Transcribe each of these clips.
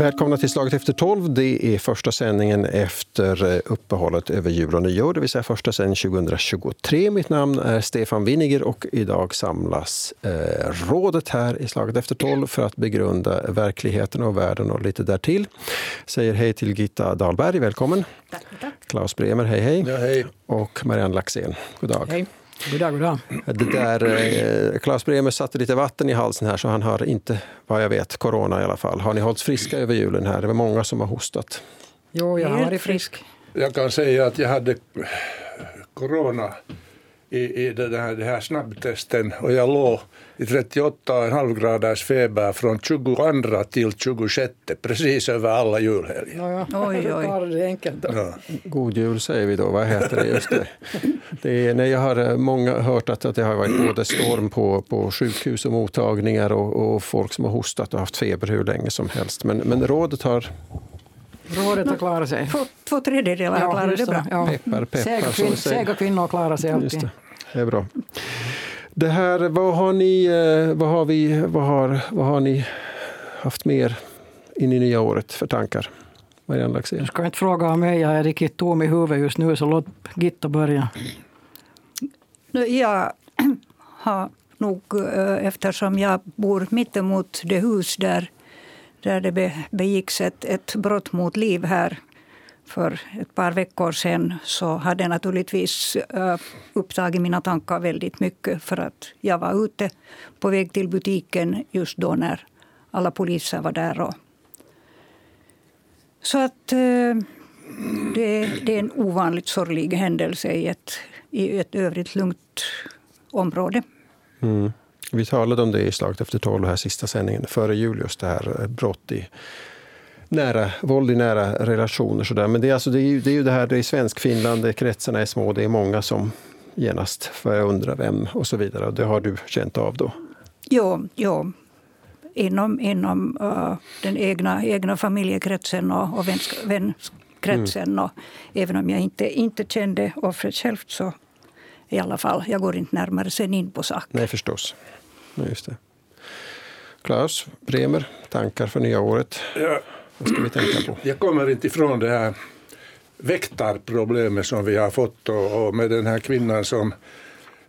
Välkomna till Slaget efter tolv. Det är första sändningen efter eh, uppehållet över jul och nyår, det vill säga första sändningen 2023. Mitt namn är Stefan Winiger och idag samlas eh, rådet här i Slaget efter tolv för att begrunda verkligheten och världen och lite därtill. Säger hej till Gitta Dahlberg, välkommen. Tack, tack. Klaus Bremer, hej hej. Ja, hej. Och Marianne Laxén, god dag. Hej. God dag, god dag. Det där, eh, Claes Bremer satte lite vatten i halsen här så han har inte, vad jag vet, corona i alla fall. Har ni hållits friska över julen här? Det var många som har hostat. Jo, jag har varit frisk. Jag kan säga att jag hade corona i, i det, här, det här snabbtesten och jag låg i 38,5 graders feber från 22 till 26, precis över alla julhelger. Ja, ja. Oj, oj. Det enkelt då. Ja. God jul säger vi då, vad heter det? Just det. det är, nej, jag har eh, många hört att, att det har varit både storm på, på sjukhus och mottagningar och, och folk som har hostat och haft feber hur länge som helst. Men, men rådet har Rådet har klarat sig. Två, två tredjedelar har klarat det bra. Ja. peppar, peppar. Kvin, sega kvinnor klarar sig Just alltid. det, det är bra. Det här, vad har ni, eh, vad har vi, vad har, vad har ni haft mer in i nya året för tankar? Marianne Laxén. Du ska inte fråga om mig, jag är riktigt tom i huvudet just nu, så låt Gitta börja. Nu, Jag har nog, eh, eftersom jag bor mittemot det hus där, där det be- begicks ett, ett brott mot liv här för ett par veckor sedan så hade naturligtvis äh, upptagit mina tankar väldigt mycket för att jag var ute på väg till butiken just då när alla poliser var där. Så att äh, det, det är en ovanligt sorglig händelse i ett, i ett övrigt lugnt område. Mm. Vi talade om det i Slaget efter tolv, här sista sändningen före jul, just det här eh, brott i nära, våld i nära relationer. Så där. Men det är, alltså, det, är ju, det är ju det här, det är Svensk-Finland, kretsarna är små, det är många som genast börjar undra vem och så vidare. Och det har du känt av då? Jo, jo. Inom, inom eh, den egna, egna familjekretsen och, och vänsk, vänkretsen. Och även om jag inte, inte kände offret själv så i alla fall, jag går inte närmare sen in på saken. Nej, förstås. Just det. Klaus Bremer, tankar för nya året? Ja, Vad ska vi tänka på? jag kommer inte ifrån det här väktarproblemet som vi har fått och, och med den här kvinnan som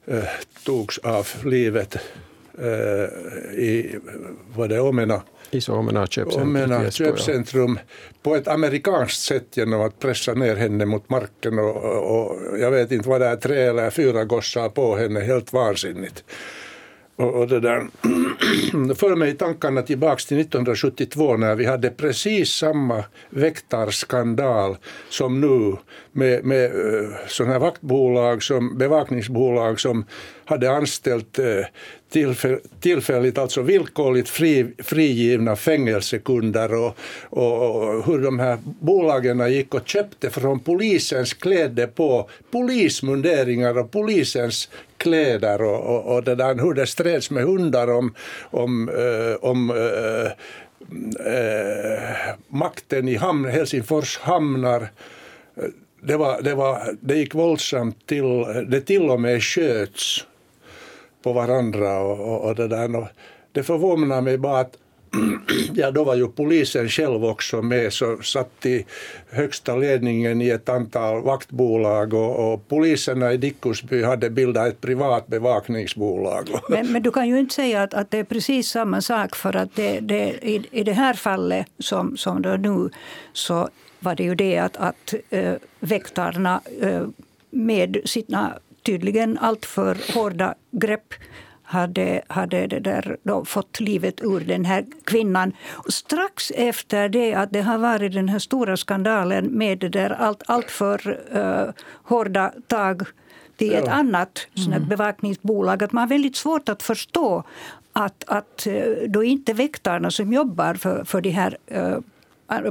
eh, togs av livet eh, i var det Omena, I Suomena köpcentrum. Omena köpcentrum på ett amerikanskt sätt genom att pressa ner henne mot marken och, och, och jag vet inte vad det är, tre eller fyra gossar på henne, helt vansinnigt. Och, och det där. För mig tankarna tillbaks till 1972 när vi hade precis samma väktarskandal som nu med, med eh, sådana här vaktbolag, som, bevakningsbolag som hade anställt eh, tillfäll, tillfälligt, alltså villkorligt fri, frigivna fängelsekunder och, och, och hur de här bolagen gick och köpte från polisens kläder på polismunderingar och polisens kläder och, och, och det där, hur det streds med hundar om, om, eh, om eh, eh, makten i hamn, Helsingfors hamnar. Det, var, det, var, det gick våldsamt till, det till och med sköts på varandra och, och, och det där. Och det förvånar mig bara att Ja, då var ju polisen själv också med, så satt i högsta ledningen i ett antal vaktbolag och, och poliserna i Dickusby hade bildat ett privat bevakningsbolag. Men, men du kan ju inte säga att, att det är precis samma sak för att det, det, i, i det här fallet som, som det är nu så var det ju det att, att äh, väktarna äh, med sina tydligen alltför hårda grepp hade, hade det där då fått livet ur den här kvinnan. Och strax efter det att det har varit den här stora skandalen med det där allt, allt för uh, hårda tag till ett Ja. annat här bevakningsbolag. Att man har väldigt svårt att förstå att, att eh, då inte väktarna som jobbar för, för de här uh,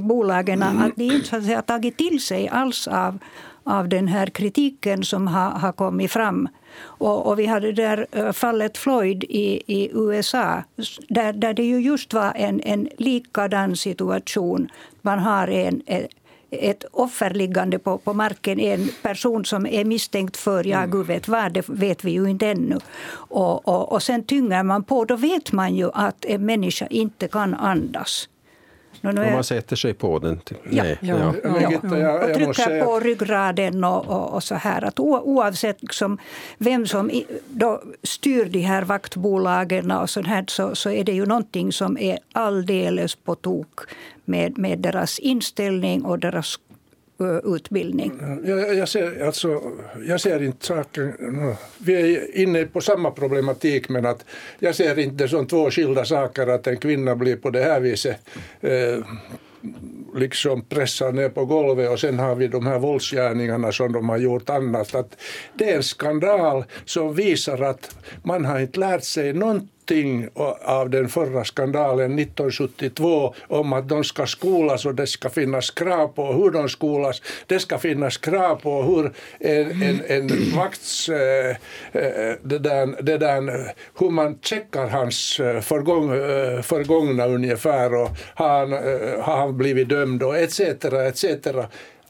bolagen att de inte säga, tagit till sig alls av, av den här kritiken som har, har kommit fram. Och, och vi hade där eh, fallet Floyd i, i USA där, där det ju just var en, en likadan situation. Man har en, en ett offer liggande på, på marken, en person som är misstänkt för, ja mm. gud vet vad, det vet vi ju inte ännu. Och, och, och sen tynger man på, då vet man ju att en människa inte kan andas. No, no, Om man sätter sig på den? Ja. Nej. Ja. Ja. ja. Och trycker på ryggraden och, och, och, så här. Att oavsett liksom vem som då styr de här vaktbolagen och sånt här, så, så är det ju någonting som är alldeles på tok med, med deras inställning och deras Eh, utbildning? Jag, jag, ser, alltså, jag ser inte saken... Vi är inne på samma problematik men att jag ser inte det som två skilda saker att en kvinna blir på det här viset eh, liksom pressad ner på golvet och sen har vi de här våldsgärningarna som de har gjort annars. Att det är en skandal som visar att man har inte lärt sig någonting någonting av den förra skandalen 1972 om att de ska skolas och det ska finnas krav på hur de skolas. Det ska finnas krav på hur en, en, en vakts... Äh, det där, det där, hur man checkar hans eh, förgång, förgångna ungefär och har han, har han blivit dömd och etc. etc.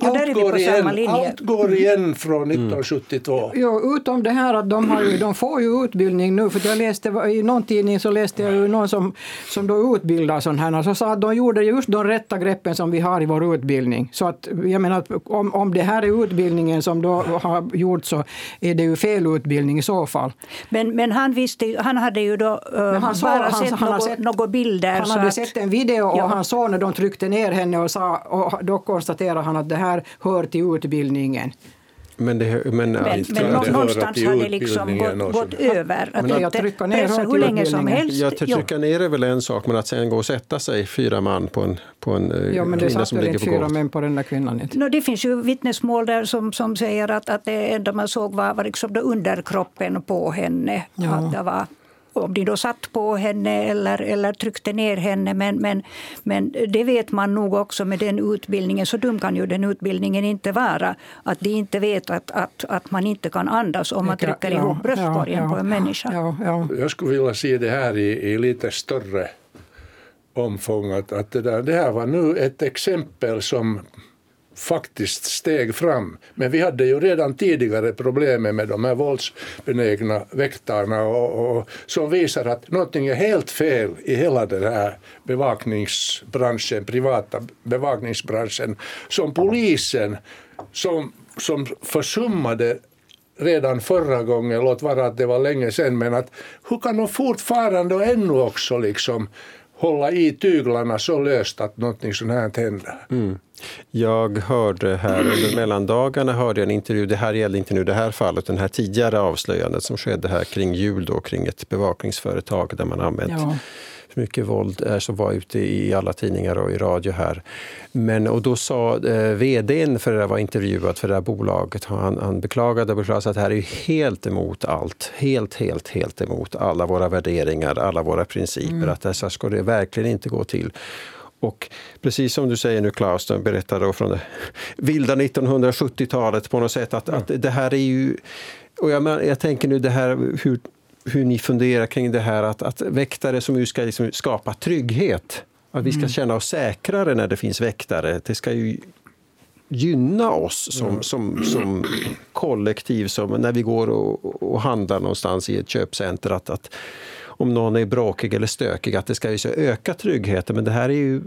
Ja, allt, går igen, allt går igen från 1972. Mm. Jo, utom det här att de, har ju, de får ju utbildning nu. För jag läste, I någon tidning så läste jag ju någon som, som då utbildar sån här och så sa att de gjorde just de rätta greppen som vi har i vår utbildning. Så att jag menar om, om det här är utbildningen som då har gjorts så är det ju fel utbildning i så fall. Men, men han, visste, han hade ju då uh, han så, bara han, sett, han, något, sett några bilder. Han hade att, sett en video och ja. han såg när de tryckte ner henne och, sa, och då konstaterade han att det här här hör till utbildningen. Men, det, men, men, men någonstans har det liksom gått, gått över. Att men jag trycka ner hör hur länge som helst. Jag trycka ner är väl en sak, men att sen gå och sätta sig fyra man på en, på en eh, ja, men kvinna som ligger på golvet. fyra män på den där kvinnan. No, det finns ju vittnesmål där som, som säger att, att det enda man såg var, var liksom underkroppen på henne. Ja. Att det var om de då satt på henne eller, eller tryckte ner henne. Men, men, men det vet man nog också med den utbildningen. Så dum kan ju den utbildningen inte vara. Att de inte vet att, att, att man inte kan andas om man trycker ja, ihop bröstkorgen ja, ja, på en människa. Jag skulle vilja se det här i, i lite större omfång. Att, att det, där, det här var nu ett exempel som faktiskt steg fram. Men vi hade ju redan tidigare problem med de här våldsbenägna väktarna och, och, som visar att någonting är helt fel i hela den här bevakningsbranschen, privata bevakningsbranschen, som polisen som, som försummade redan förra gången, låt vara att det var länge sedan, men att hur kan de fortfarande och ännu också liksom hålla i tyglarna så löst att någonting sånt här händer? Mm. Jag hörde här under mellandagarna hörde jag en intervju, det här gällde inte nu det här fallet, den här tidigare avslöjandet som skedde här kring jul då, kring ett bevakningsföretag där man använt ja hur mycket våld är som var ute i alla tidningar och i radio här. Men, och då sa eh, vdn för det där var intervjuad för det här bolaget, han, han beklagade och beklagade att det här är helt emot allt. Helt, helt, helt emot alla våra värderingar, alla våra principer. Mm. Att så ska det verkligen inte gå till. Och precis som du säger nu Claes, du berättade från det vilda 1970-talet på något sätt att, att det här är ju... Och jag, jag tänker nu det här hur, hur ni funderar kring det här att, att väktare som ju ska liksom skapa trygghet, att vi ska mm. känna oss säkrare när det finns väktare. Det ska ju gynna oss som, som, som kollektiv, som när vi går och, och handlar någonstans i ett köpcenter. Att, att om någon är bråkig eller stökig, att det ska ju öka tryggheten. Men det här är ju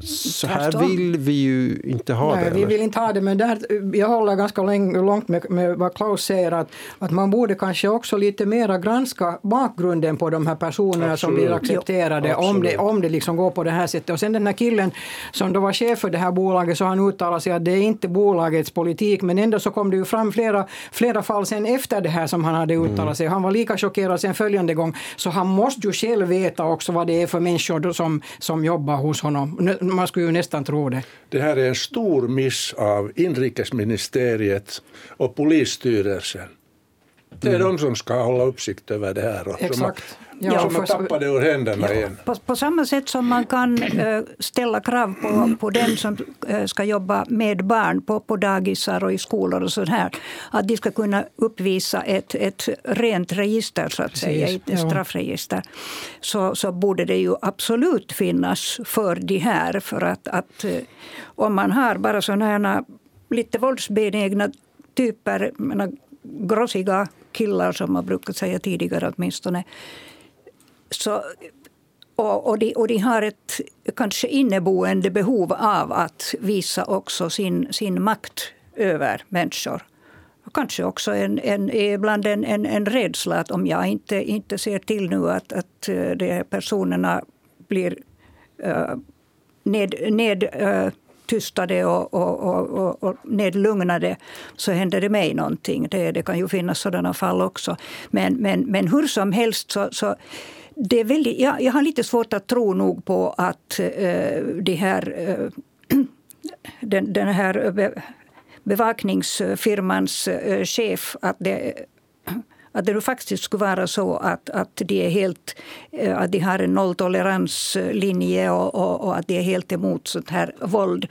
så här vill vi ju inte ha Nej, det. Vi vill inte ha det, men där, jag håller ganska långt med, med vad Klaus säger, att, att man borde kanske också lite mera granska bakgrunden på de här personerna Absolut. som blir accepterade, jo, om det, om det liksom går på det här sättet. Och sen den här killen som då var chef för det här bolaget, så han uttalade sig att det är inte bolagets politik, men ändå så kom det ju fram flera, flera fall sen efter det här som han hade uttalat mm. sig. Han var lika chockerad sen följande gång, så han måste ju själv veta också vad det är för människor som, som jobbar hos honom man skulle ju nästan tro det. Det här är en stor miss av inrikesministeriet och polisstyrelsen. Det är de som ska hålla uppsikt över det här. Och Exakt. Som, Ja, ja, som för- har tappat det ur händerna igen. På, på samma sätt som man kan eh, ställa krav på, på den som eh, ska jobba med barn på, på dagisar och i skolor och sånt här, att de ska kunna uppvisa ett, ett rent register, så att säga, Precis, ett ja. straffregister, så, så borde det ju absolut finnas för de här. För att, att eh, om man har bara sådana här lite våldsbenägna typer, menar, grossiga killar som man brukat säga tidigare åtminstone, så, och, och, de, och de har ett kanske inneboende behov av att visa också sin, sin makt över människor. Och kanske också en, en, ibland en, en, en rädsla att om jag inte, inte ser till nu att, att eh, de här personerna blir uh, ned, ned uh, tystade och, och, och, och, och nedlugnade så händer det mig någonting. Det, det kan ju finnas sådana fall också. Men, men, men hur som helst så, så det är väldigt, jag, jag har lite svårt att tro nog på att uh, de här, uh, den, den här bevakningsfirmans eh, chef att det, att det nu faktiskt skulle vara så att, att, de, är helt, eh, att de har en nolltoleranslinje och, och, och att de är helt emot sånt här våld.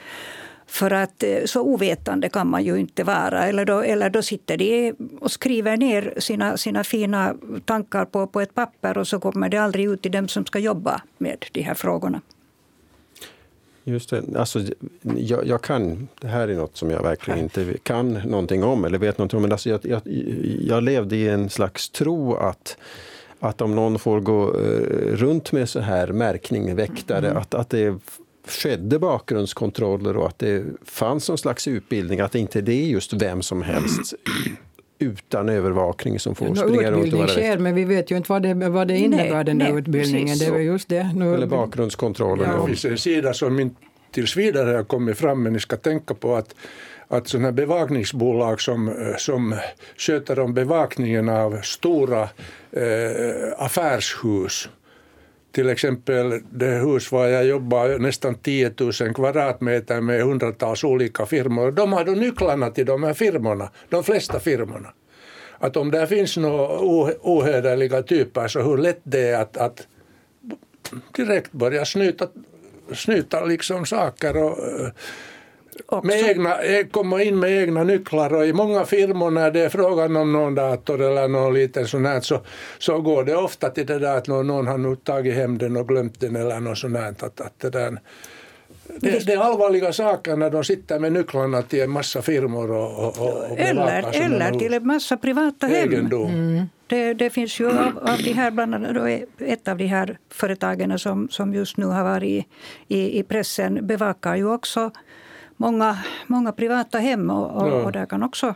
För att eh, så ovetande kan man ju inte vara. Eller då, eller då sitter de och skriver ner sina, sina fina tankar på, på ett papper och så kommer det aldrig ut till dem som ska jobba med de här frågorna. Just det. Alltså, jag, jag kan, det här är något som jag verkligen inte kan någonting om eller vet någonting om. Men alltså jag, jag, jag levde i en slags tro att, att om någon får gå eh, runt med så här märkning, väktare, Mm. att, att det skedde bakgrundskontroller och att det fanns någon slags utbildning, att inte det är just vem som helst utan övervakning som får springa runt och vara sker, men vi vet ju inte vad det, vad det innebär, Nej, den där nej, utbildningen. precis Det väl just det. Nu, Eller bakgrundskontroller. Ja. Det finns en sida som inte tills vidare har kommit fram, men ni ska tänka på att, att sådana här bevakningsbolag som, som sköter om bevakningen av stora eh, affärshus, till exempel det hus var jag jobbade nästan 10 000 kvadratmeter med hundratals olika firmor. De har nycklarna till de här firmorna, de flesta firmorna. Att om det finns några ohederliga typer så hur lätt det är att, att direkt börja snyta, snyta liksom saker och eh, Också. med egna, eh, komma in med egna nycklar och i många firmor när det är frågan om någon dator eller någon liten sån här så, så går det ofta till det där att någon, någon har tagit hem den och glömt den eller något sånt här. Att, att det, där, det, det är allvarliga saker när de sitter med nycklarna till en massa firmor och, och, och och Eller, eller till en massa privata hem. egendom. Det, det finns ju av, av de här, bland annat ett av de här företagen som, som just nu har varit i, i, i pressen bevakar ju också många, många privata hem och, och, Ja. och där kan också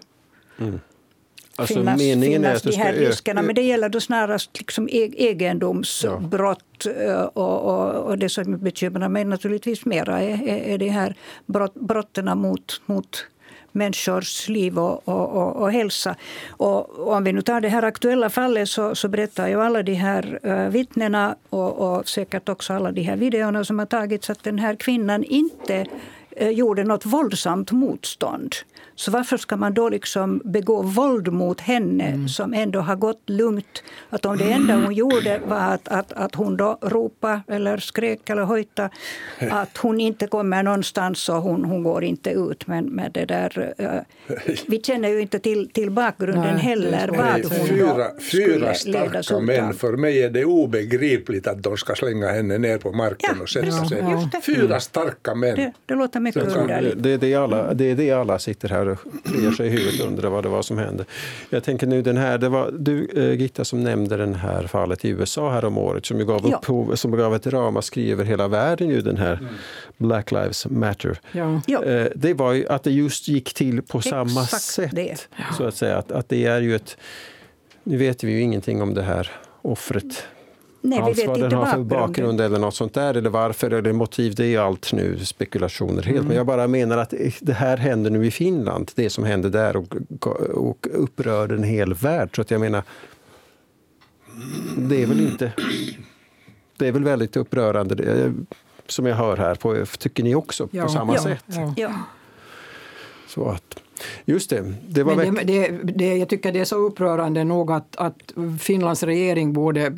Alltså, finnas, meningen är finnas att det de här riskerna. Men det gäller då snarast liksom e- egendomsbrott. eh, Och, och, och det som bekymrar mig naturligtvis mera är, är, är de här brott, brotten mot, mot människors liv och, och, och, och hälsa. Och, och om vi nu tar det här aktuella fallet så, så berättar ju alla de här uh, vittnena och, och säkert också alla de här videorna som har tagits att den här kvinnan inte Eh, gjorde något våldsamt motstånd. Så varför ska man då liksom begå våld mot henne som ändå har gått lugnt? Att om det enda hon gjorde var att, att, att hon då ropade eller skrek eller hojtade att hon inte kommer någonstans och hon, hon går inte ut. Men med det där, eh, vi känner ju inte till, till bakgrunden Nej, heller. Vad hon fyra, fyra starka män. av. För mig är det obegripligt att de ska slänga henne ner på marken Ja, och sätta just- sig. Fyra starka män. Det, det låter mycket underligt. Det är det, alla, det är det alla sitter här och kliar sig i huvudet och undrar vad det var som hände. Jag tänker nu den här, det var du eh, Gitta som nämnde det här fallet i USA här om året som ju gav, Ja. upphov, som gav ett ramaskri över hela världen, ju den här Black Lives Matter. Ja. Ja. Eh, Det var ju att det just gick till på samma Exakt sätt. det. Så att säga. Att, att det är ju ett... Nu vet vi ju ingenting om det här offret Nej, vi alls vet vad den har för bakgrund eller något sånt där, eller varför eller motiv, det är allt nu spekulationer helt. Men jag bara menar att det här händer nu i Finland, det som hände där och, och upprörde en hel värld. Så att jag menar, det är väl inte... Det är väl väldigt upprörande, det, som jag hör här. På, tycker ni också på Ja. samma Ja. sätt? Ja. Ja. Så att, Just det. det, var Men det, det, det jag tycker det är så upprörande nog att, att Finlands regering borde,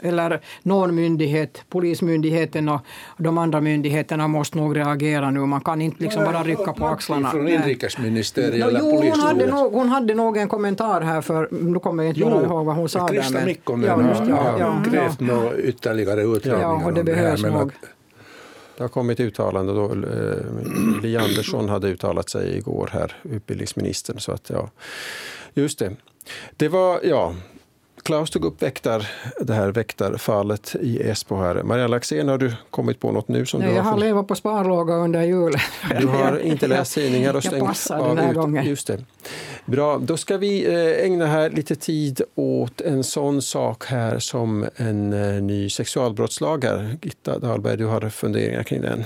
eller någon myndighet, Polismyndigheten och de andra myndigheterna måste nog reagera nu. Man kan inte liksom bara rycka på axlarna. Från inrikesministeriet no, eller jo, hon hade, nog, hon hade nog en kommentar här, för nu kommer jag inte jo, ihåg vad hon sa. Krista Mikkonen ja, har, ja, ja, krävt ja. ytterligare utredningar ja, och det behövs det här, nog. Det har kommit uttalande då. Eh, Li Andersson hade uttalat sig igår här, utbildningsministern. Så att, ja, just det. Det var, ja, Klaus tog upp väktar, det här väktarfallet i Esbo. Här. Maria Laxén, har du kommit på något nu? Som Nej, du har jag har levat på sparlåga under julen. Du har inte läst tidningar och stängt passar den här ut. Gången. Just det. Bra, då ska vi eh, ägna här lite tid åt en sån sak här som en eh, ny sexualbrottslag. Här. Gitta Dahlberg, du har funderingar kring den.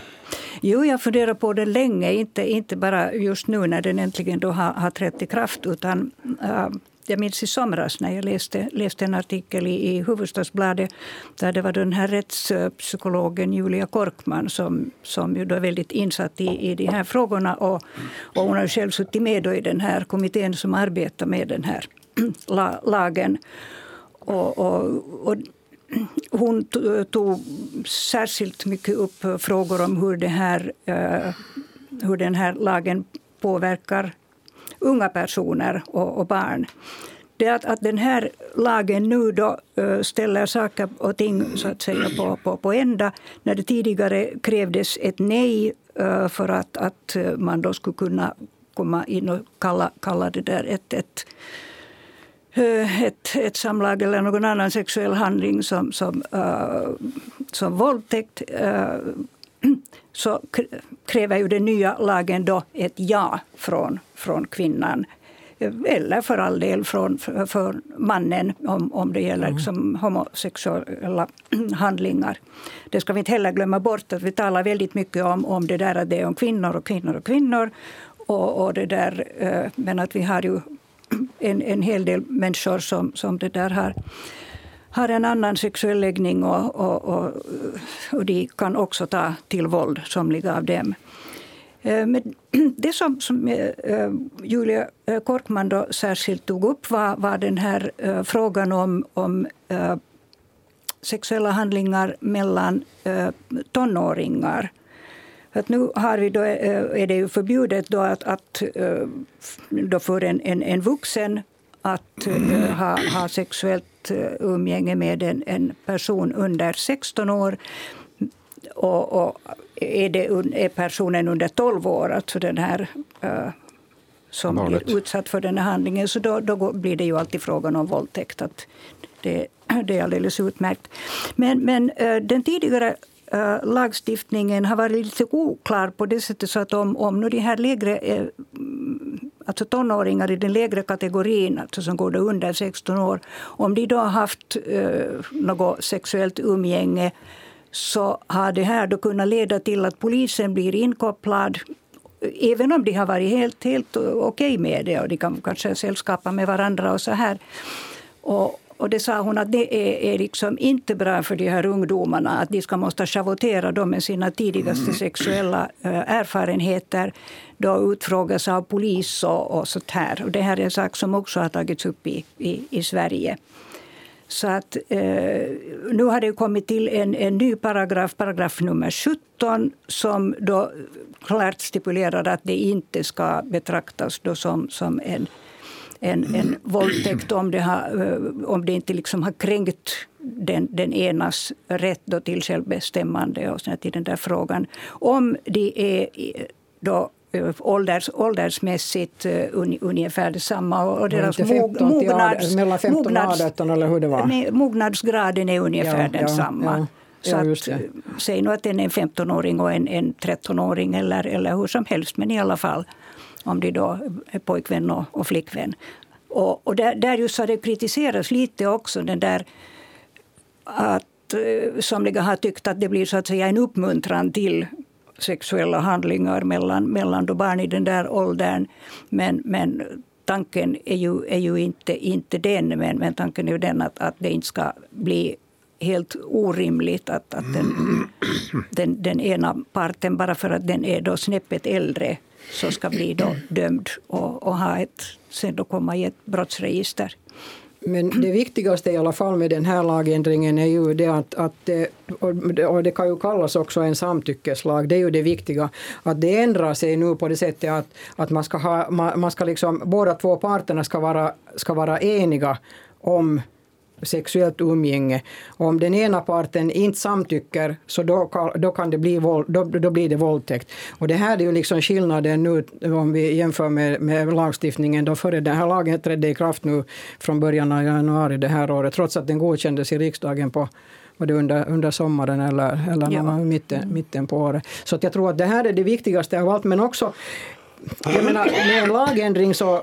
Jo, jag funderar på det länge, inte, inte bara just nu när den äntligen då har, har trätt i kraft, utan uh, jag minns i somras när jag läste, läste en artikel i, i Hufvudstadsbladet där det var den här rättspsykologen Julia Korkman som, som ju då är väldigt insatt i, i de här frågorna. Och, och hon har själv suttit med i den här kommittén som arbetar med den här lagen. och, och, och hon tog särskilt mycket upp frågor om hur, det här, eh, hur den här lagen påverkar unga personer och, och barn. Det att, att den här lagen nu då eh, ställer saker och ting så att säga på, på, på ända. När det tidigare krävdes ett nej eh, för att, att eh, man då skulle kunna komma in och kalla, kalla det där ett, ett ett, ett samlag eller någon annan sexuell handling som, som, uh, som våldtäkt uh, så kräver ju den nya lagen då ett ja från, från kvinnan. Eller för all del från, för, för mannen om, om det gäller liksom homosexuella handlingar. Det ska vi inte heller glömma bort att vi talar väldigt mycket om, om det där att det är om kvinnor och kvinnor och kvinnor. Och, och det där, eh, men att vi har ju en, en hel del människor som, som det där har har en annan sexuell läggning och, och, och, och de kan också ta till våld, somliga av dem. Eh, men det som, som eh, eh, Julia Korkman då särskilt tog upp var, var den här frågan om, om sexuella handlingar mellan tonåringar. Att nu har vi då, är det ju förbjudet då att, att då för en, en, en vuxen att ha, ha sexuellt Eh, umgänge med en, en person under 16 år. Och, och är, det, är personen under 12 år, alltså den här uh, som Barnet. blir utsatt för den här handlingen, så då, då blir det ju alltid frågan om våldtäkt. Att det, det är alldeles utmärkt. Men, men uh, den tidigare uh, lagstiftningen har varit lite oklar på det sättet så att om, om nu de här lägre alltså tonåringar i den lägre kategorin, alltså som går under 16 år, om de då har haft eh, något sexuellt umgänge så har det här då kunnat leda till att polisen blir inkopplad även om de har varit helt, helt okej okay med det och de kan kanske sällskapa med varandra och så här. Och, och det sa hon att det är, är liksom inte bra för de här ungdomarna att de ska måste schavottera dem med sina tidigaste mm. sexuella äh, erfarenheter då utfrågas av polis och, och sånt här. Och det här är en sak som också har tagits upp i, i, i Sverige. Så att, eh, nu har det kommit till en, en ny paragraf, paragraf nummer 17 som då klart stipulerar att det inte ska betraktas då som, som en en, en våldtäkt om det, har, eh, om det inte liksom har kränkt den, den enas rätt då till självbestämmande och till den där frågan. Om de är då eh, ålders, åldersmässigt uh, ungefär detsamma. Och deras mog, mognads, mellan 15 och 18 eller hur det var? Mognadsgraden är ungefär ja, densamma. Ja, ja. Så att, säg nu att en är 15-åring och en, en 13-åring eller, eller hur som helst, men i alla fall om de då är pojkvän och, och flickvän. Och, och där, där just har det kritiserats lite också den där att eh, somliga har tyckt att det blir så att säga en uppmuntran till sexuella handlingar mellan, mellan då barn i den där åldern. Men, men tanken är ju, är ju inte, inte den, men, men tanken är ju den att, att det inte ska bli helt orimligt att, att den, den, den, ena parten, bara för att den är då snäppet äldre, som ska bli då dömd och, och ha ett, sen då komma i ett brottsregister. Men det viktigaste i alla fall med den här lagändringen är ju det att, att eh, och det kan ju kallas också en samtyckeslag, det är ju det viktiga, att det ändrar sig nu på det sättet att, att man ska ha, man ska liksom, båda två parterna ska vara, ska vara eniga om sexuellt umgänge. Och om den ena parten inte samtycker så då kan, då kan det bli våld, då, då blir det våldtäkt. Och det här är ju liksom skillnaden nu om vi jämför med, med lagstiftningen då före den här lagen trädde i kraft nu från början av januari det här året trots att den godkändes i riksdagen på var det under, under sommaren eller, eller ja. mitten, mitten på året. Så att jag tror att det här är det viktigaste av allt men också jag menar, med en lagändring så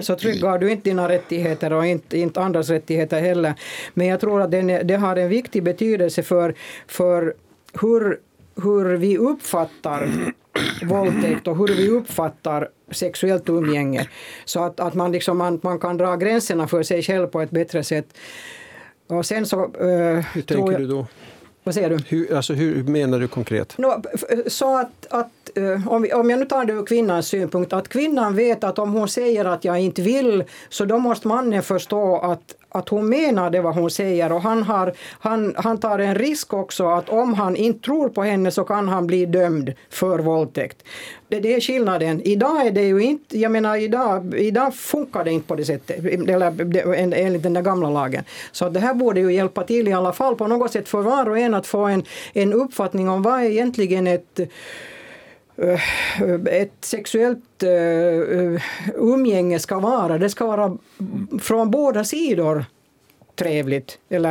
så tryggar du inte dina rättigheter och inte, inte andras rättigheter heller. Men jag tror att det, det har en viktig betydelse för, för hur, hur vi uppfattar våldtäkt och hur vi uppfattar sexuellt umgänge. Så att, att man, liksom, man, man kan dra gränserna för sig själv på ett bättre sätt. Och sen så, uh, hur tänker jag, du då? Vad säger du? Hur, alltså, hur menar du konkret? No, så att, att eh, om, om jag nu tar det ur kvinnans synpunkt, att kvinnan vet att om hon säger att jag inte vill, så då måste mannen förstå att, att hon menar det vad hon säger och han, har, han, han tar en risk också att om han inte tror på henne så kan han bli dömd för våldtäkt. Det, det är skillnaden. Idag är det ju inte, jag menar idag, idag funkar det inte på det sättet, eller enligt den där gamla lagen. Så det här borde ju hjälpa till i alla fall på något sätt för var och en att få en, en uppfattning om vad är egentligen ett ett sexuellt uh, umgänge ska vara. Det ska vara från båda sidor trevligt. Eller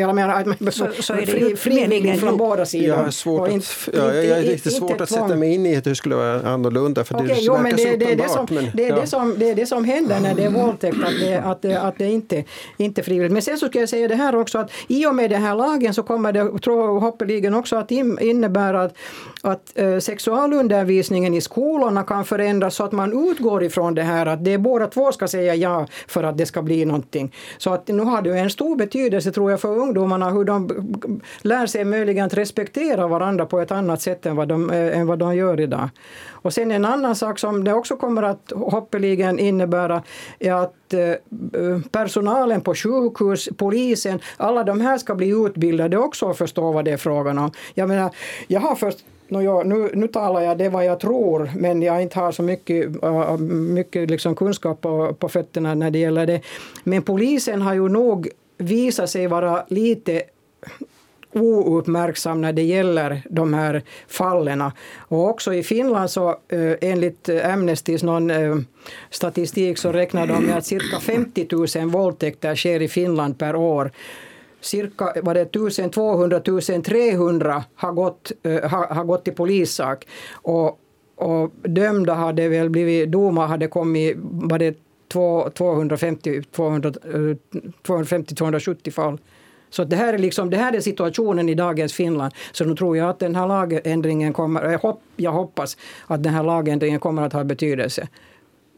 jag menar, så, så är det fri, frivilligt från båda sidor. Jag har svårt, att, ja, jag är riktigt svårt att sätta mig in i att det skulle vara annorlunda. För okay, det jo, men det, det, är det, som, men, det, är ja. det, som, det är det som händer när det är våldtäkt, att det, att det, att det inte, inte är frivilligt. Men sen så ska jag säga det här också att i och med den här lagen så kommer det tror hoppeligen också att innebära att, att uh, sexualundervisningen i skolorna kan förändras så att man utgår ifrån det här att det båda två ska säga ja för att det ska bli någonting. Så att nu har det en stor betydelse tror jag för ungdomarna hur de lär sig möjligen att respektera varandra på ett annat sätt än vad de, eh, än vad de gör idag. Och sen en annan sak som det också kommer att hoppeligen innebära är att eh, personalen på sjukhus, polisen, alla de här ska bli utbildade också och förstå vad det är frågan om. Jag menar, jag har först nu, nu, nu talar jag det vad jag tror, men jag inte har så mycket, uh, mycket liksom kunskap på, på fötterna när det gäller det. Men polisen har ju nog visat sig vara lite ouppmärksam när det gäller de här fallen. Och också i Finland så äh, enligt Amnestys någon äh, statistik så räknar de med att cirka 50 000 våldtäkter sker i Finland per år cirka var det 1200 1300 har gått, eh, uh, har, har gått till polissak. Och, och dömda hade väl blivit, domar hade kommit, var det 250-270 eh, fall. Så det här, är liksom, det här är situationen i dagens Finland. Så nu tror jag att den här lagändringen kommer, jag, hopp, jag hoppas att den här lagändringen kommer att ha betydelse.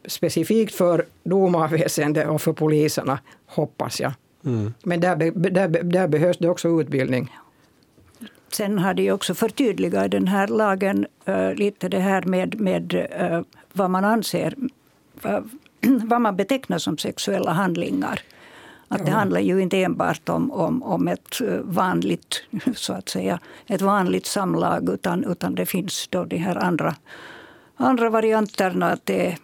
Specifikt för domarväsendet och för poliserna, hoppas jag. Mm. Men där, där, där behövs det också utbildning. Sen har de också förtydligat i den här lagen uh, lite det här med, med uh, vad man anser, uh, vad man betecknar som sexuella handlingar. Att ja. Det handlar ju inte enbart om, om, om ett vanligt, så att säga, ett vanligt samlag utan, utan det finns då de här andra, andra varianterna. Att det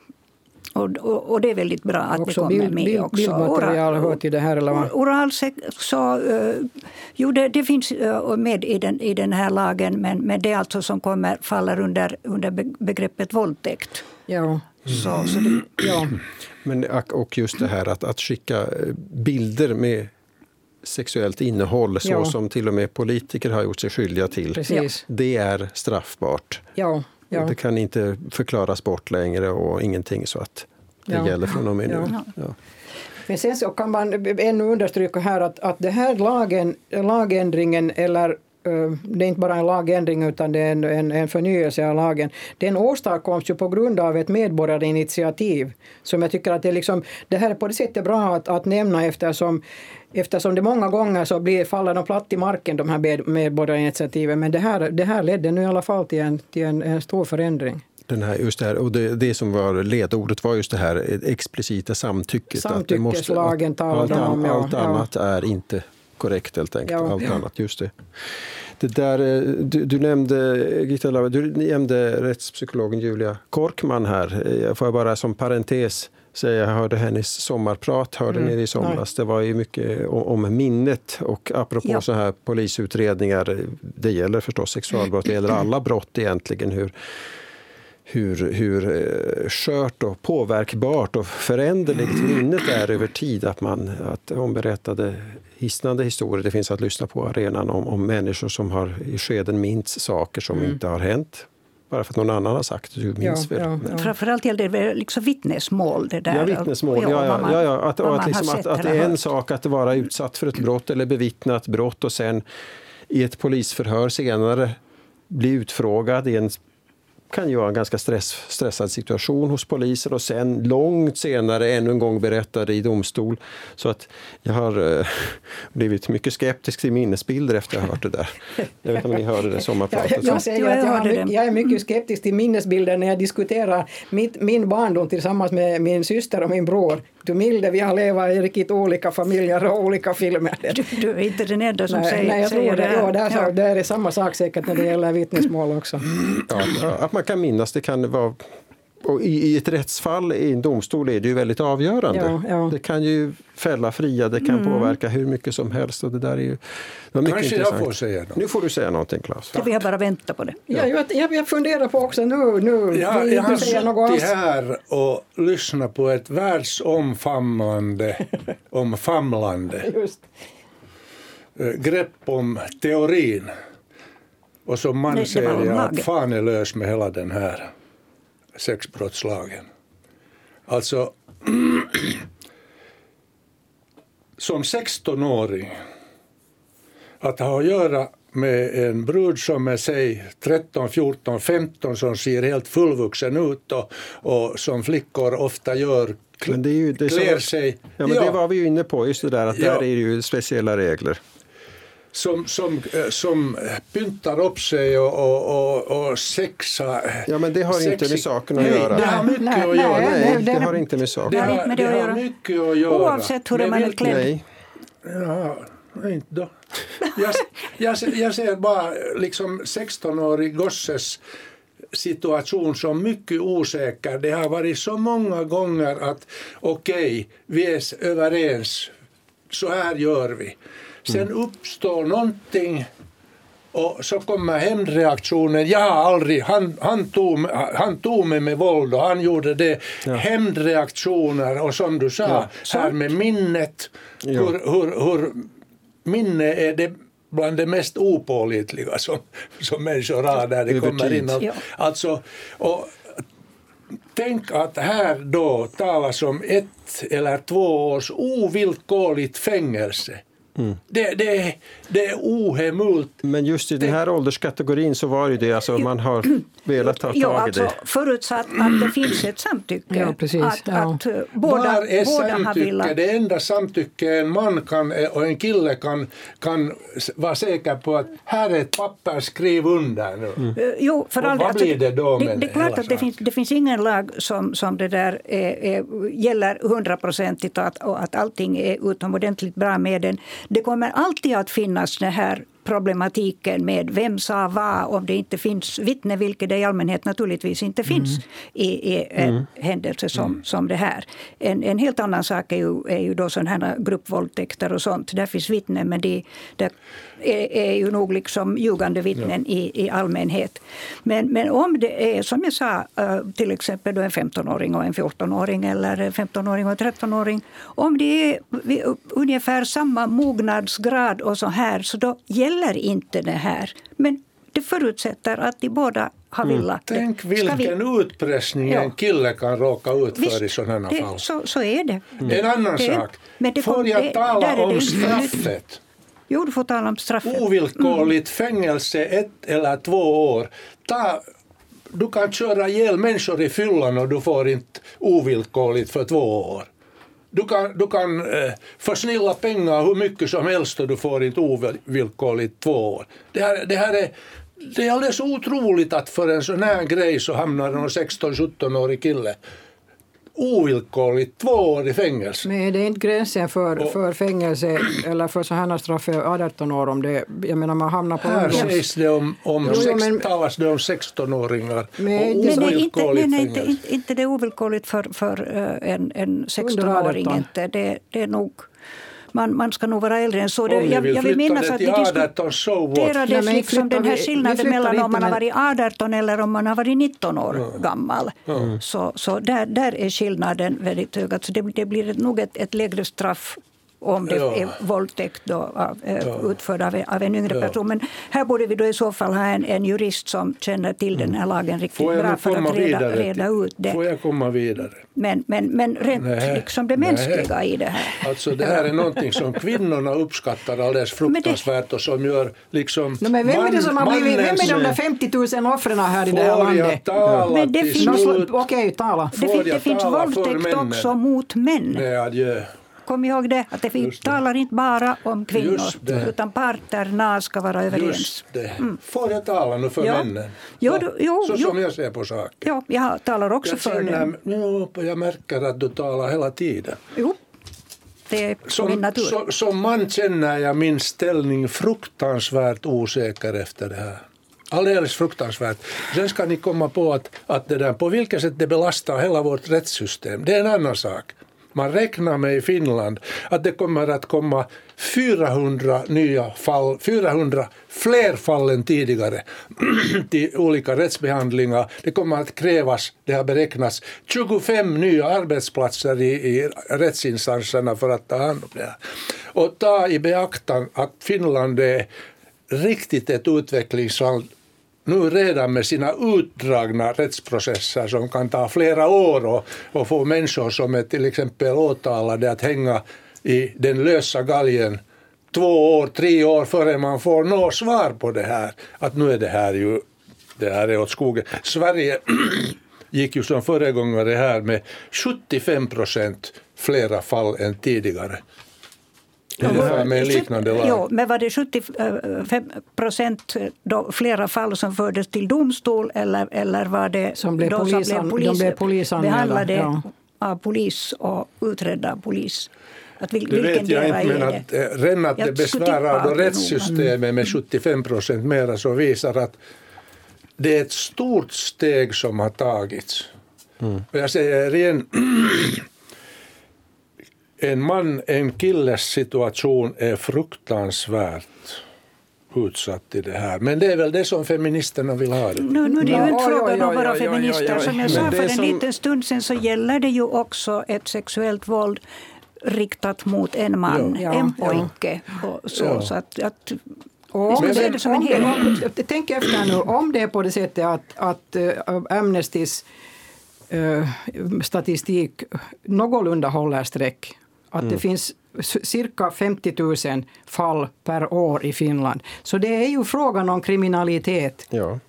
och, och, och, det är väldigt bra att också det kommer bild, med bild, också. Bildmaterial hör till det här? Eller vad? Oralsex, så, uh, jo, det, det finns uh, med i den, i den här lagen men, men det är alltså som kommer, faller under, under begreppet våldtäkt. Ja. Så, så det, ja. Men, och just det här att, att skicka bilder med sexuellt innehåll så ja. som till och med politiker har gjort sig skyldiga till. Precis. Det är straffbart. Ja. Ja. Det kan inte förklaras bort längre och ingenting så att det ja. gäller från och med nu. Ja. Men sen så kan man ännu understryka här att, att den här lagen, lagändringen eller det är inte bara en lagändring utan det är en, en, en förnyelse av lagen. Den åstadkoms ju på grund av ett medborgarinitiativ som jag tycker att det, liksom, det här är på det sättet bra att, att nämna eftersom eftersom det många gånger så blir, faller de platt i marken de här medborgarinitiativen. Men det här, det här ledde nu i alla fall till en, till en, en stor förändring. Den här, just det, här, och det, det, som var ledordet var just det här explicita samtycket. Samtyckeslagen talar allt, om. Ja, allt annat ja. är inte korrekt helt enkelt. Ja, allt annat, just det. Det där, eh, du, du nämnde, Gitta du nämnde rättspsykologen Julia Korkman här. Eh, får jag bara som parentes säga, jag hörde hennes sommarprat hörde mm. ni i somras. Det var ju mycket om minnet och apropå ja. så här polisutredningar, det gäller förstås sexualbrott, det gäller alla brott egentligen. Hur, hur, hur eh, skört och påverkbart och föränderligt minnet är över tid. Att, man, att hon berättade hisnande historier, det finns att lyssna på arenan, om, om människor som har i skeden minns saker som mm. inte har hänt bara för att någon annan har sagt det. Du minns ja, väl? Ja, Framförallt gäller det liksom vittnesmål. Det där. Ja, vittnesmål. Ja, ja, ja, ja. Att, att, liksom, att, att det är en sak att vara utsatt för ett brott eller bevittna ett brott och sen i ett polisförhör senare bli utfrågad i en kan ju vara en ganska stress, stressad situation hos polisen och sen långt senare ännu en gång berättade i domstol. Så att jag har eh, blivit mycket skeptisk till minnesbilder efter att ha hört det där. Jag vet inte om ni hörde det sommarpratet. Jag, jag, säger att jag, mycket, jag, är mycket skeptisk till minnesbilder när jag diskuterar mitt, min barndom tillsammans med min syster och min bror. Du milde, vi har levat i riktigt olika familjer och olika filmer. Du, du är inte den enda som nej, säger, nej, jag säger det. Ja, där, ja. där är samma sak säkert när det gäller vittnesmål också. Ja, att man kan minnas, det kan vara och i, ett rättsfall i en domstol är det ju väldigt avgörande. Ja, ja. Det kan ju fälla fria, det kan mm. påverka hur mycket som helst. Och det där är ju, det mycket Kanske intressant. jag får säga något. Nu får du säga någonting, Claes. Vi har bara väntat på det. Ja. jag, jag, jag funderar på också nu, nu jag, jag har suttit här och lyssnat på ett världsomfamnande omfamlande eh, grepp om teorin. Och som man säger jag att fan är lös med hela den här sexbrottslagen. Alltså, som 16-åring, att ha att göra med en brud som är säg 13, 14, 15 som ser helt fullvuxen ut och, och som flickor ofta gör men det är ju, det klär sig. Ja, men ja. Det var vi ju inne på, just det där att ja. där är det ju speciella regler som, som, eh, som pyntar upp sig och, och, och, och sexa. Ja, men det har sexy. inte med saken att göra. Det har mycket nej, att göra. Nej, nej, det har inte med saken det har, det har mycket att göra. Oavsett hur man är klädd. Nej. Ja, inte då. Jag, jag, jag ser bara liksom 16-årig gosses situation som mycket osäker. Det har varit så många gånger att okej, okay, vi är överens, så här gör vi. Sen mm. uppstår någonting och så kommer hämndreaktionen. Jag har aldrig, han, han, tog, han tog mig med våld och han gjorde det. Ja. Hämndreaktioner och som du sa ja. här med minnet. Ja. Hur, hur, hur minne är det bland det mest opålitliga som, som människor har när det kommer in. Ja. Alltså, och, tänk att här då talas om ett eller två års ovillkorligt fängelse. Mm. Det, det, det är ohemult. Men just i den här ålderskategorin så var det det, alltså man har velat ta tag i alltså, det. Förutsatt att det finns ett samtycke. Ja, precis. Att, ja. att båda, Var är båda samtycke? Det enda samtycke en man kan, och en kille kan, kan vara säker på att här är ett papper, skriv under nu. Mm. Uh, jo, för och vad blir det då? Det, det är klart att det finns, det finns ingen lag som, som det där är, är, gäller hundraprocentigt och att, och att allting är utomordentligt bra med den. Det kommer alltid att finnas det här problematiken med vem sa vad om det inte finns vittne, vilket det i allmänhet naturligtvis inte finns mm. i, i, en mm. händelse som, mm. som det här. En, en helt annan sak är ju, är ju då sådana här gruppvåldtäkter och sånt. Där finns vittnen, men de, det är, är ju nog liksom ljugande vittnen ja. i, i allmänhet. Men, men om det är, som jag sa, eh, till exempel då en 15-åring och en 14-åring eller en 15-åring och en 13-åring. Om det är ungefär samma mognadsgrad och så här, så då gäller inte det här. Men det förutsätter att de båda har mm. velat mm. Tänk vilken vi... utpressning ja. en kille kan råka ut för Visst, i sådana det, fall. Så, så är det. Mm. En annan det, sak. Men det får jag tala om straffet? Jo, du får tala om straffet. Ovillkorligt mm. fängelse ett eller två år. Ta, du kan köra ihjäl människor i fyllan och du får inte ovillkorligt för två år. Du kan, du kan eh, försnilla pengar hur mycket som helst och du får inte ovillkorligt två år. Det här, det här är det är alldeles otroligt att för en sån här grej så hamnar en 16-17-årig kille ovillkorligt två år i fängelse. Men är det inte gränsen för, för fängelse eller för sådana straff för 18 år om det, jag menar man hamnar på Här ungdoms... sägs det om, om Jo, sex, men- talas det om 16-åringar Men och det- Men är ovillkorligt nej, nej, inte, inte, inte det är ovillkorligt för, för eh, en, en 16-åring. 18. Inte. Det, det är nog, man, man ska nog vara äldre än så. Det, Om ni vill flytta det att vi 18, so? Nej, diskuterades liksom den här skillnaden mellan om man har varit 18 eller om man har varit 19 år gammal. Så, så där, där är skillnaden väldigt hög. Alltså det, det blir nog ett, ett lägre straff om det Ja. är våldtäkt då, av, eh, Ja. utförd av, en- av en yngre Ja. person. Men här borde vi då i så fall ha en, en jurist som känner till den här lagen riktigt bra för att reda, reda ut det. Får jag komma vidare? Men, men, men rent Nej. liksom det mänskliga i det här. Alltså det här är någonting som kvinnorna uppskattar alldeles fruktansvärt och som gör liksom No, men vem är det som har blivit, vem är de där 50 000 offren här i det här landet? tala Men det finns- Okej, tala. Det, det finns våldtäkt männen? också mot män. Nej, adjö. Kom ihåg det, att det vi talar inte bara om kvinnor, utan parterna ska vara överens. Just det. Får jag tala nu för Ja. männen? Jo, du- jo, Så jo. som jag ser på saken. Ja, jag talar också Jag, för det. jo, jag märker att du talar hela tiden. Jo, det är Som, som, som man känner jag min ställning fruktansvärt osäker efter det här. Alldeles fruktansvärt. Sen ska ni komma på att, att det där, på vilket sätt det belastar hela vårt rättssystem, det är en annan sak. Man räknar med i Finland att det kommer att komma 400 nya fall, 400 fler fall än tidigare till olika rättsbehandlingar. Det kommer att krävas, det har beräknats, 25 nya arbetsplatser i, i rättsinstanserna för att ta hand om det här. Och ta i beaktan att Finland är riktigt ett utvecklingsland nu redan med sina utdragna rättsprocesser som kan ta flera år och, och få människor som är till exempel åtalade att hänga i den lösa galgen två år, tre år före man får nå svar på det här. Att nu är det här ju, det här är åt skogen. Sverige gick ju som föregångare här med 75 procent flera fall än tidigare. Det här med en liknande lag. Jo, men var det 75 procent då flera fall som fördes till domstol eller, eller var det Som blev de polisan- de blev polisanmälda, behandlade ja. av polis och utredda av polis? Att vil, Det vilken vet jag del inte, men är att det? eh, redan att det besvärar då rättssystemet med 75 procent mera så visar att det är ett stort steg som har tagits. Och jag säger igen, en man, en killes situation är fruktansvärt utsatt i det här. Men det är väl det som feministerna vill ha det. Nu, nu är det ju Ja, inte frågan om bara feminister. Som jag sa för en som- liten stund sen så gäller det ju också ett sexuellt våld riktat mot en man, Ja, en ja. pojke. Och så, Ja. så att, att Och om det, det som en om det, om, tänk efter nu, om det är på det sättet att, att uh, Amnestys uh, statistik någorlunda håller streck, att det finns cirka 50 000 fall per år i Finland. Så det är ju frågan om kriminalitet. Ja.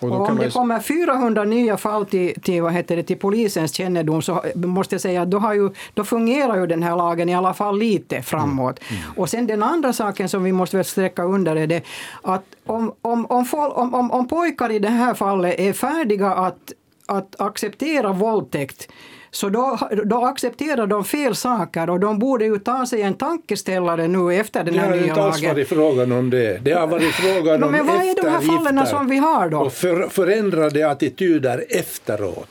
Och Och om det ju... kommer 400 nya fall till, till, vad heter det, till polisens kännedom så måste jag säga att då, har ju, då fungerar ju den här lagen i alla fall lite framåt. Och sen den andra saken som vi måste väl sträcka under är det att om, om, om, om, om, om pojkar i det här fallet är färdiga att, att acceptera våldtäkt så då, då accepterar de fel saker och de borde ju ta sig en tankeställare nu efter den Det här har nya inte alls lagen. varit frågan om det. Det har varit frågan om men vad är de här fallen som vi har då? Och för, förändrade attityder efteråt.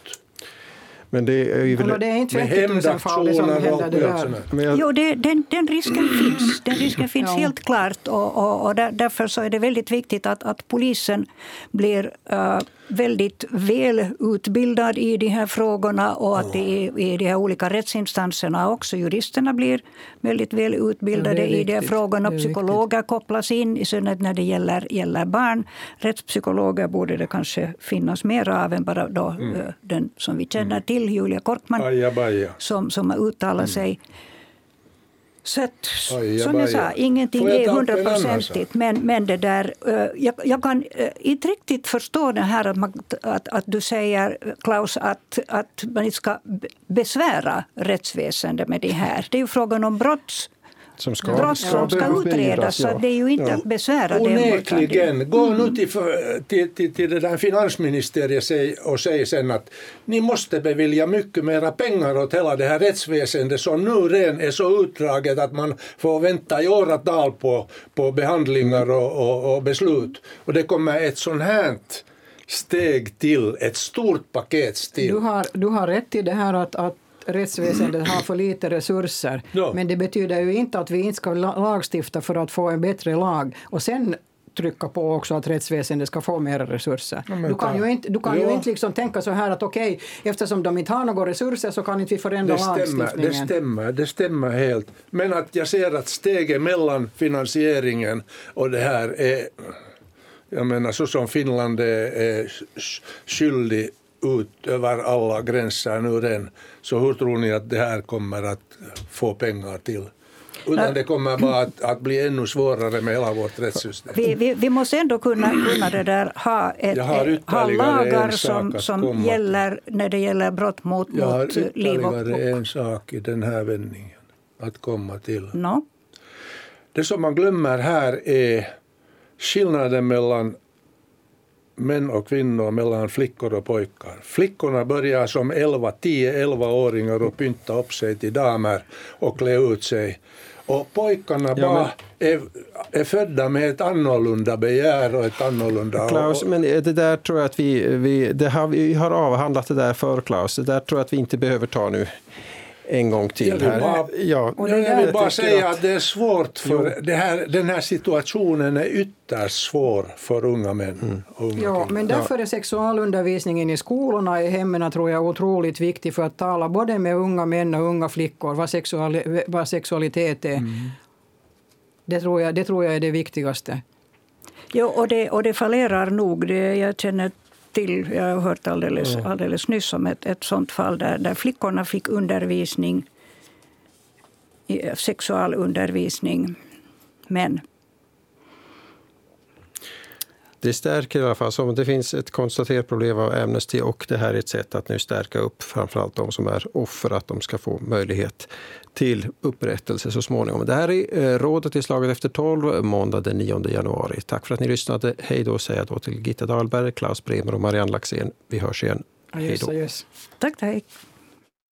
Men det är ju Alltså, det är inte Med 50 000 fall som händer det där. jag, Jo, det, den, den risken finns. Den risken finns Ja. helt klart. Och, och, och där, därför så är det väldigt viktigt att, att polisen blir eh, väldigt väl utbildad i de här frågorna och att det i, i de här olika rättsinstanserna också juristerna blir väldigt väl utbildade Ja, det är i de här frågorna. Är Psykologer kopplas in, i synnerhet när det gäller, gäller barn. Rättspsykologer borde det kanske finnas mer av än bara då, Mm. eh, den som vi känner till, Julia Korkman Ajabaja. som, som har uttalat sig. Så att, som jag sa, ingenting är hundraprocentigt. Men, men det där, eh, jag, jag, kan eh, inte riktigt förstå det här att, man, att, att du säger, Klaus, att, att man inte ska besvära rättsväsendet med det här. Det är ju frågan om brotts som ska, brott som ska utredas. Så det är ju inte ja. att besvära Onekligen. Gå nu till, till, till, till det där finansministeriet och säg sen att ni måste bevilja mycket mera pengar åt hela det här rättsväsendet som nu redan är så utdraget att man får vänta i åratal på, på behandlingar och, och, och beslut. Och det kommer ett sånt här steg till, ett stort paket till. Du har, du har rätt i det här att, att rättsväsendet har för lite resurser. Ja. Men det betyder ju inte att vi inte ska lagstifta för att få en bättre lag och sen trycka på också att rättsväsendet ska få mer resurser. Ja, du kan ju inte, du kan ja. ju inte liksom tänka så här att okej, okay, eftersom de inte har några resurser så kan inte vi förändra det stämmer, lagstiftningen. Det stämmer, det stämmer helt. Men att jag ser att steget mellan finansieringen och det här är, jag menar så som Finland är, är skyldig ut över alla gränser nu redan. Så hur tror ni att det här kommer att få pengar till? Utan det kommer bara att, att, bli ännu svårare med hela vårt rättssystem. Vi, vi, vi måste ändå kunna, kunna det där, ha, ett, ha lagar som, som gäller när det gäller brott mot liv och... Jag har ytterligare en sak i den här vändningen att komma till. No. Det som man glömmer här är skillnaden mellan män och kvinnor mellan flickor och pojkar. Flickorna börjar som 11, 10-11-åringar och pynta upp sig till damer och klä ut sig. Och pojkarna ja, bara är, är födda med ett annorlunda begär och ett annorlunda... Klaus, men det där tror jag att vi, vi, det har, vi har avhandlat det där för Klaus. Det där tror jag att vi inte behöver ta nu en gång till. Jag vill bara, ja. jag vill bara säga att, att det är svårt för det här, den här situationen är ytterst svår för unga män. Mm. Unga ja, men därför är sexualundervisningen i skolorna i hemmen tror jag otroligt viktig för att tala både med unga män och unga flickor vad, sexual, vad sexualitet är. Mm. Det, tror jag, det tror jag är det viktigaste. Jo, och det, och det fallerar nog. Det, jag känner till, jag har hört alldeles, alldeles nyss om ett, ett sånt fall där, där flickorna fick undervisning, sexualundervisning, men. Det stärker i alla fall, som det finns ett konstaterat problem av Amnesty och det här är ett sätt att nu stärka upp framförallt de som är offer, att de ska få möjlighet till upprättelse så småningom. Det här är eh, Rådet i slaget efter 12, måndag den 9 januari. Tack för att ni lyssnade. Hej då säger jag då till Gitta Dahlberg, Klaus Bremer och Marianne Laxén. Vi hörs igen. Hej då. Tack, tack.